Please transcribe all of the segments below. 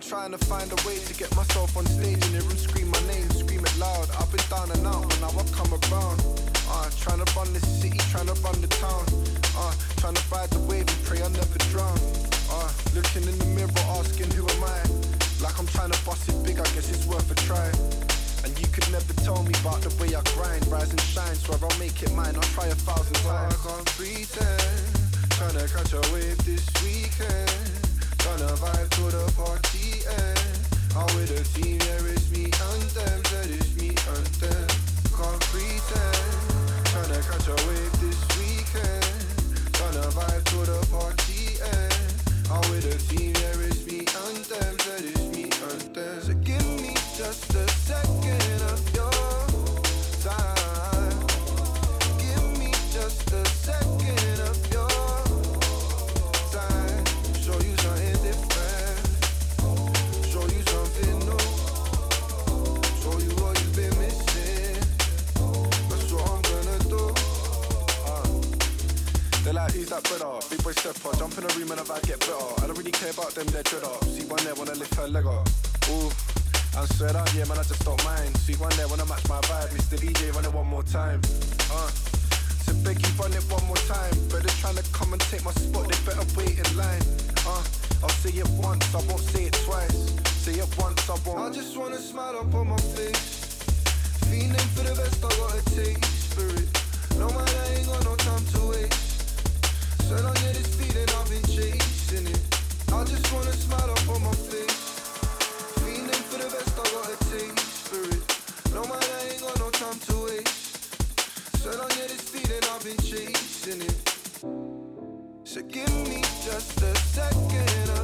been trying to find a way to get myself on stage and hear them scream my name, scream it loud. I've been down and out, but now I've come around. Uh, trying to run this city, trying to run the town. Uh, trying to ride the wave and pray I never drown. Uh, looking in the mirror, asking who am I? Like I'm trying to bust it big, I guess it's worth a try. And you could never tell me about the way I grind, rise and shine, swear I'll make it mine. I'll try a thousand times. I can't pretend, trying to catch a wave this weekend. Tryna vibe to the party end. Like, brother? Big boy stepper, jump in the room and if I get better. I don't really care about them, they're dread. See one there, wanna lift her leg up. Ooh, I'm straight up, yeah, man, I just don't mind. See one there, wanna match my vibe. Mr. DJ, run it one more time. Uh, so beg you, run it one more time. Better trying to come and take my spot, they better wait in line. Uh, I'll say it once, I won't say it twice. Say it once, I won't. I just wanna smile up on my face. Feeling for the best, I gotta taste for it. No man, I ain't got no time to waste. So long, yeah, this feeling, I've been chasing it. I just wanna smile up on my face. Feeling for the best, I got a taste for it. No man, I ain't got no time to waste. So long, yeah, this feeling, I've been chasing it. So give me just a second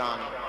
with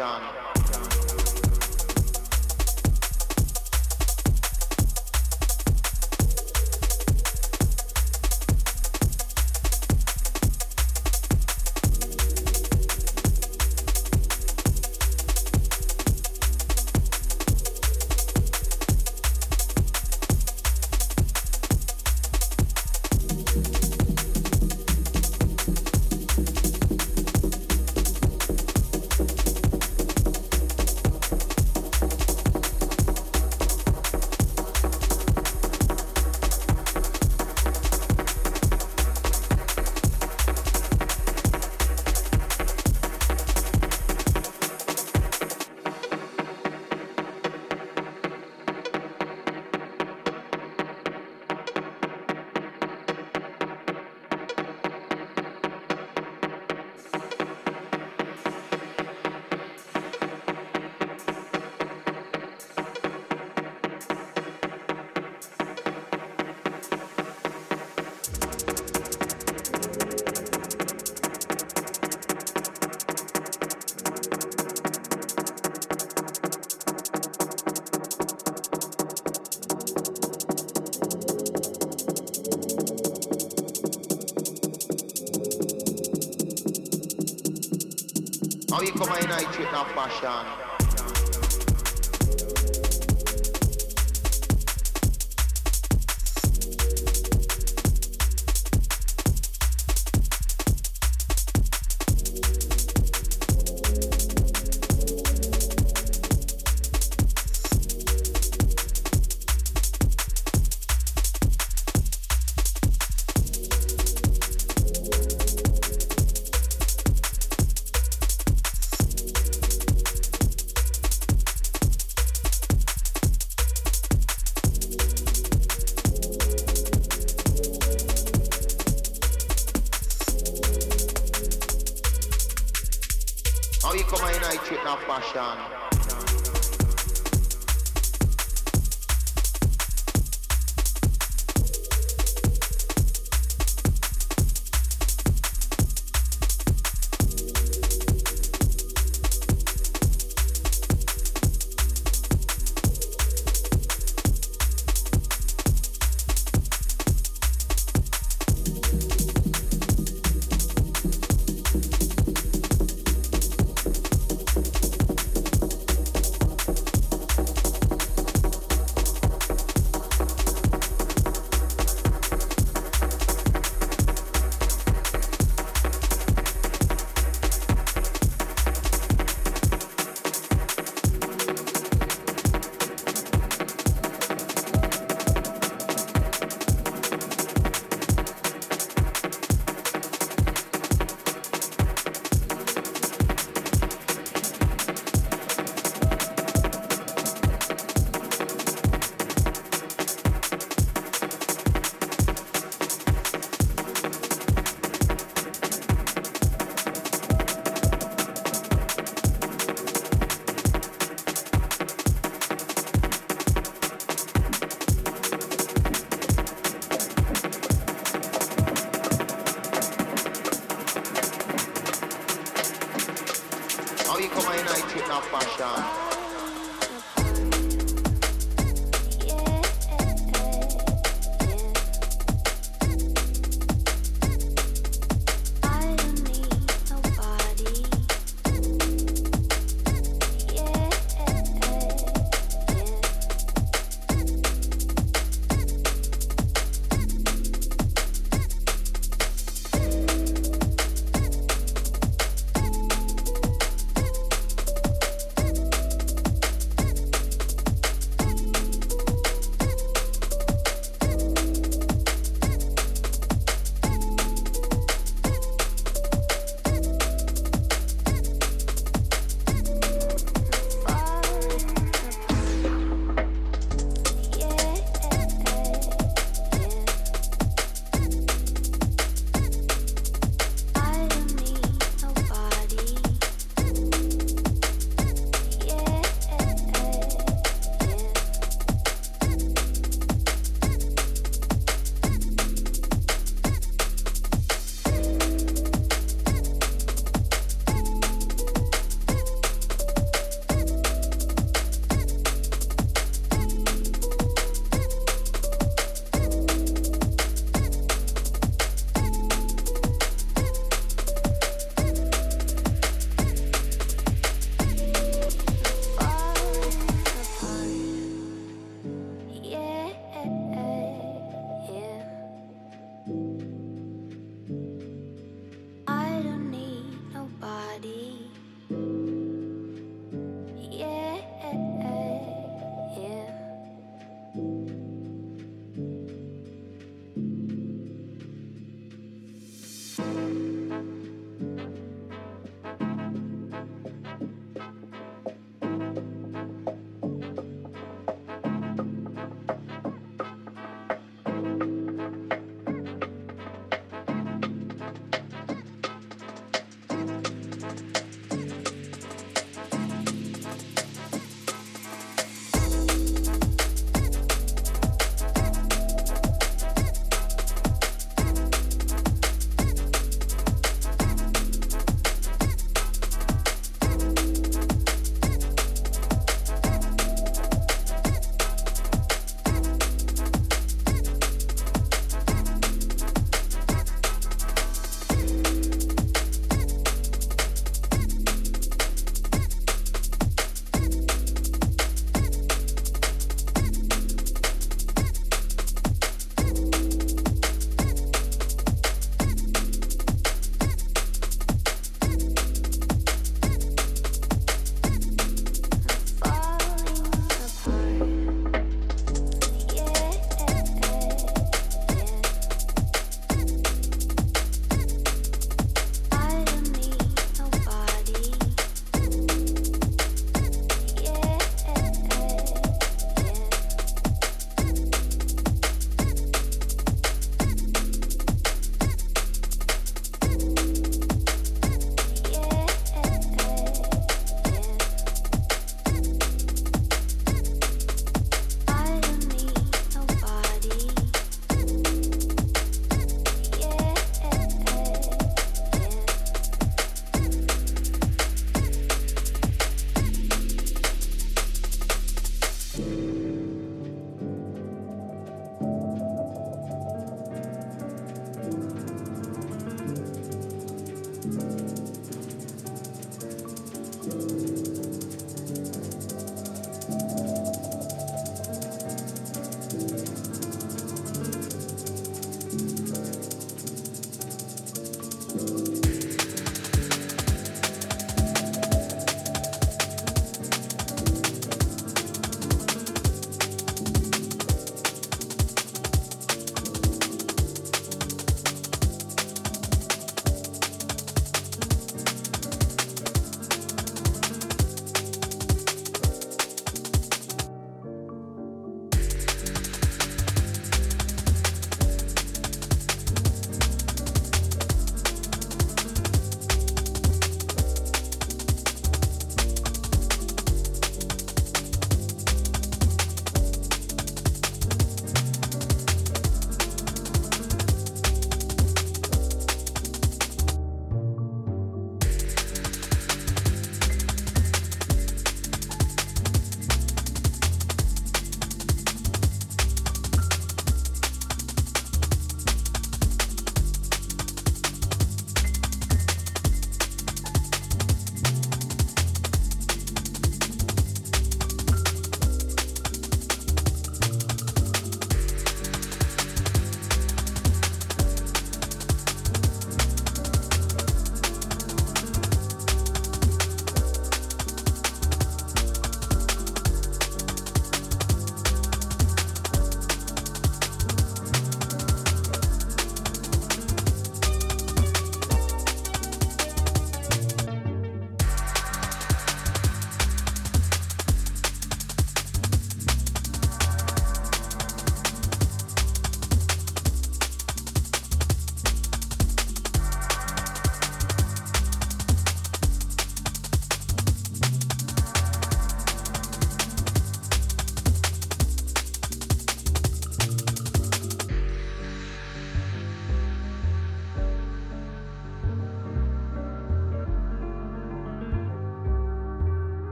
no How you come in night with no fashion?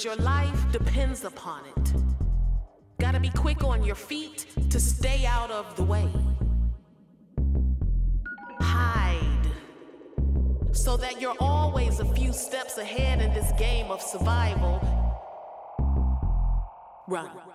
Because your life depends upon it. Gotta be quick on your feet to stay out of the way. Hide so that you're always a few steps ahead in this game of survival. Run.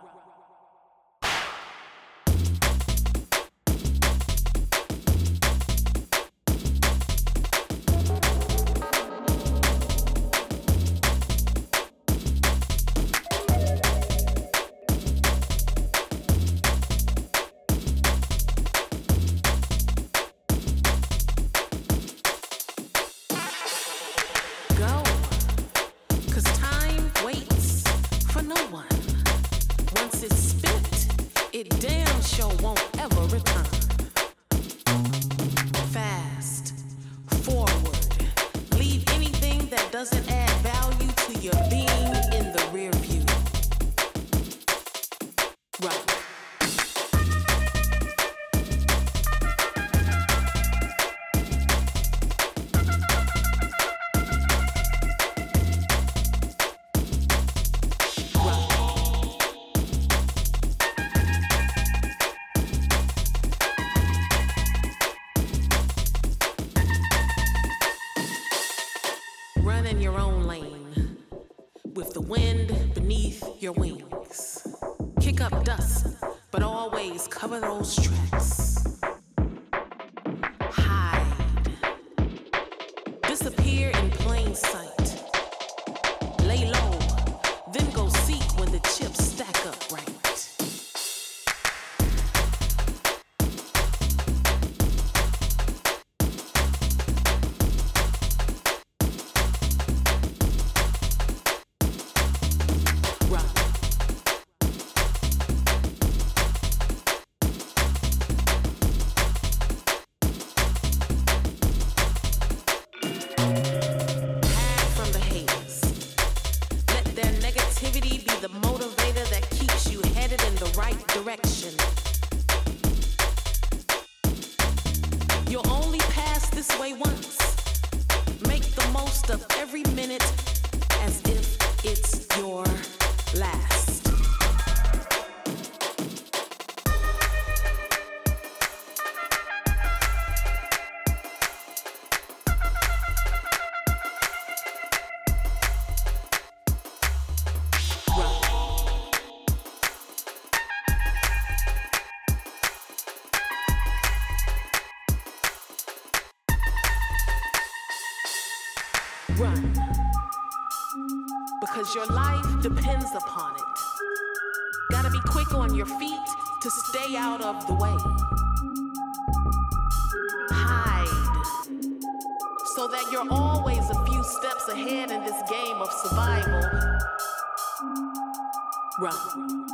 Run. Because your life depends upon it. Gotta be quick on your feet to stay out of the way. Hide. So that you're always a few steps ahead in this game of survival. Run.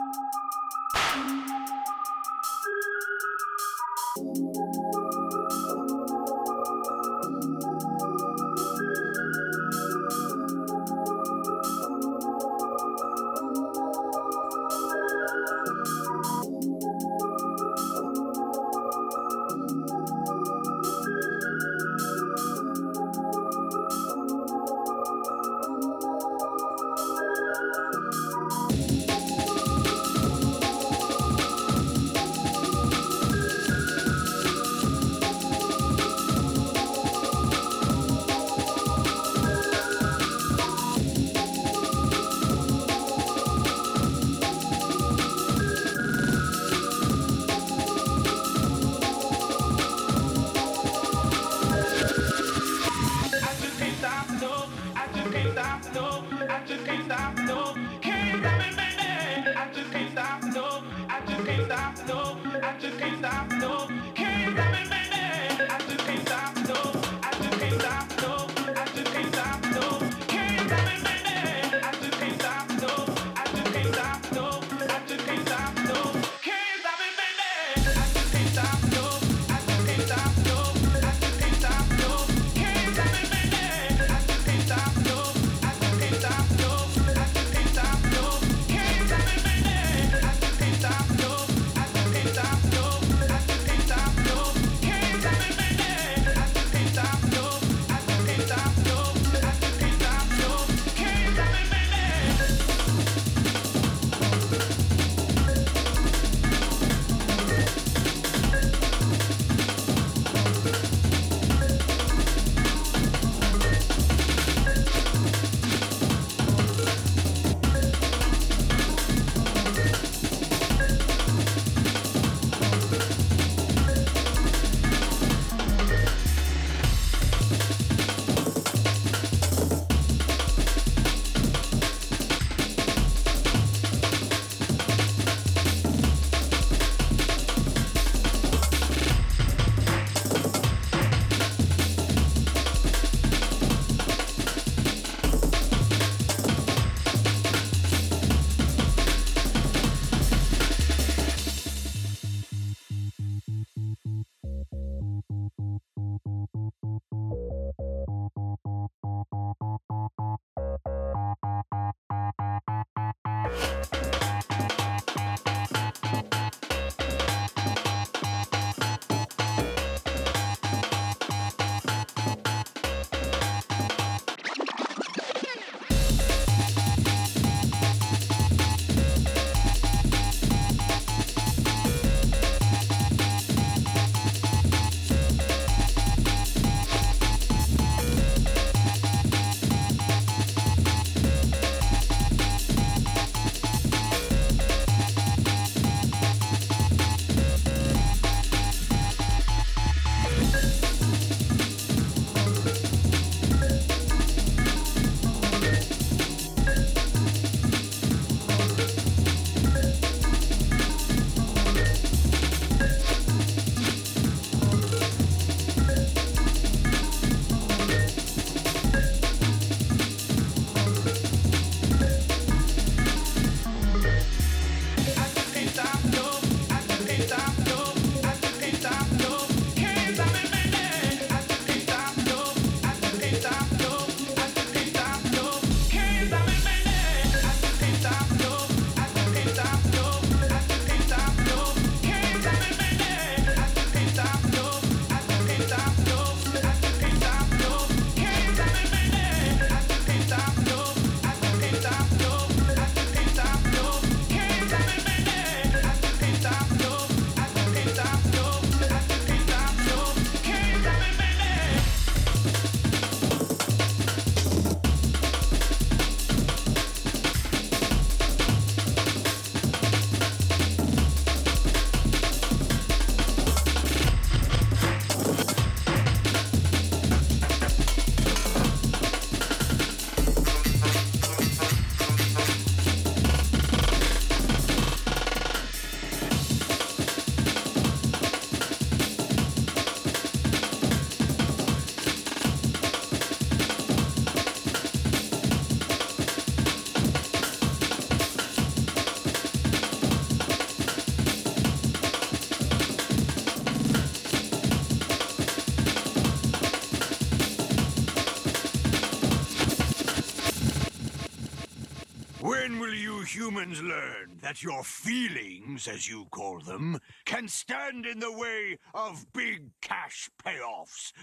That your feelings, as you call them, can stand in the way of big cash payoffs.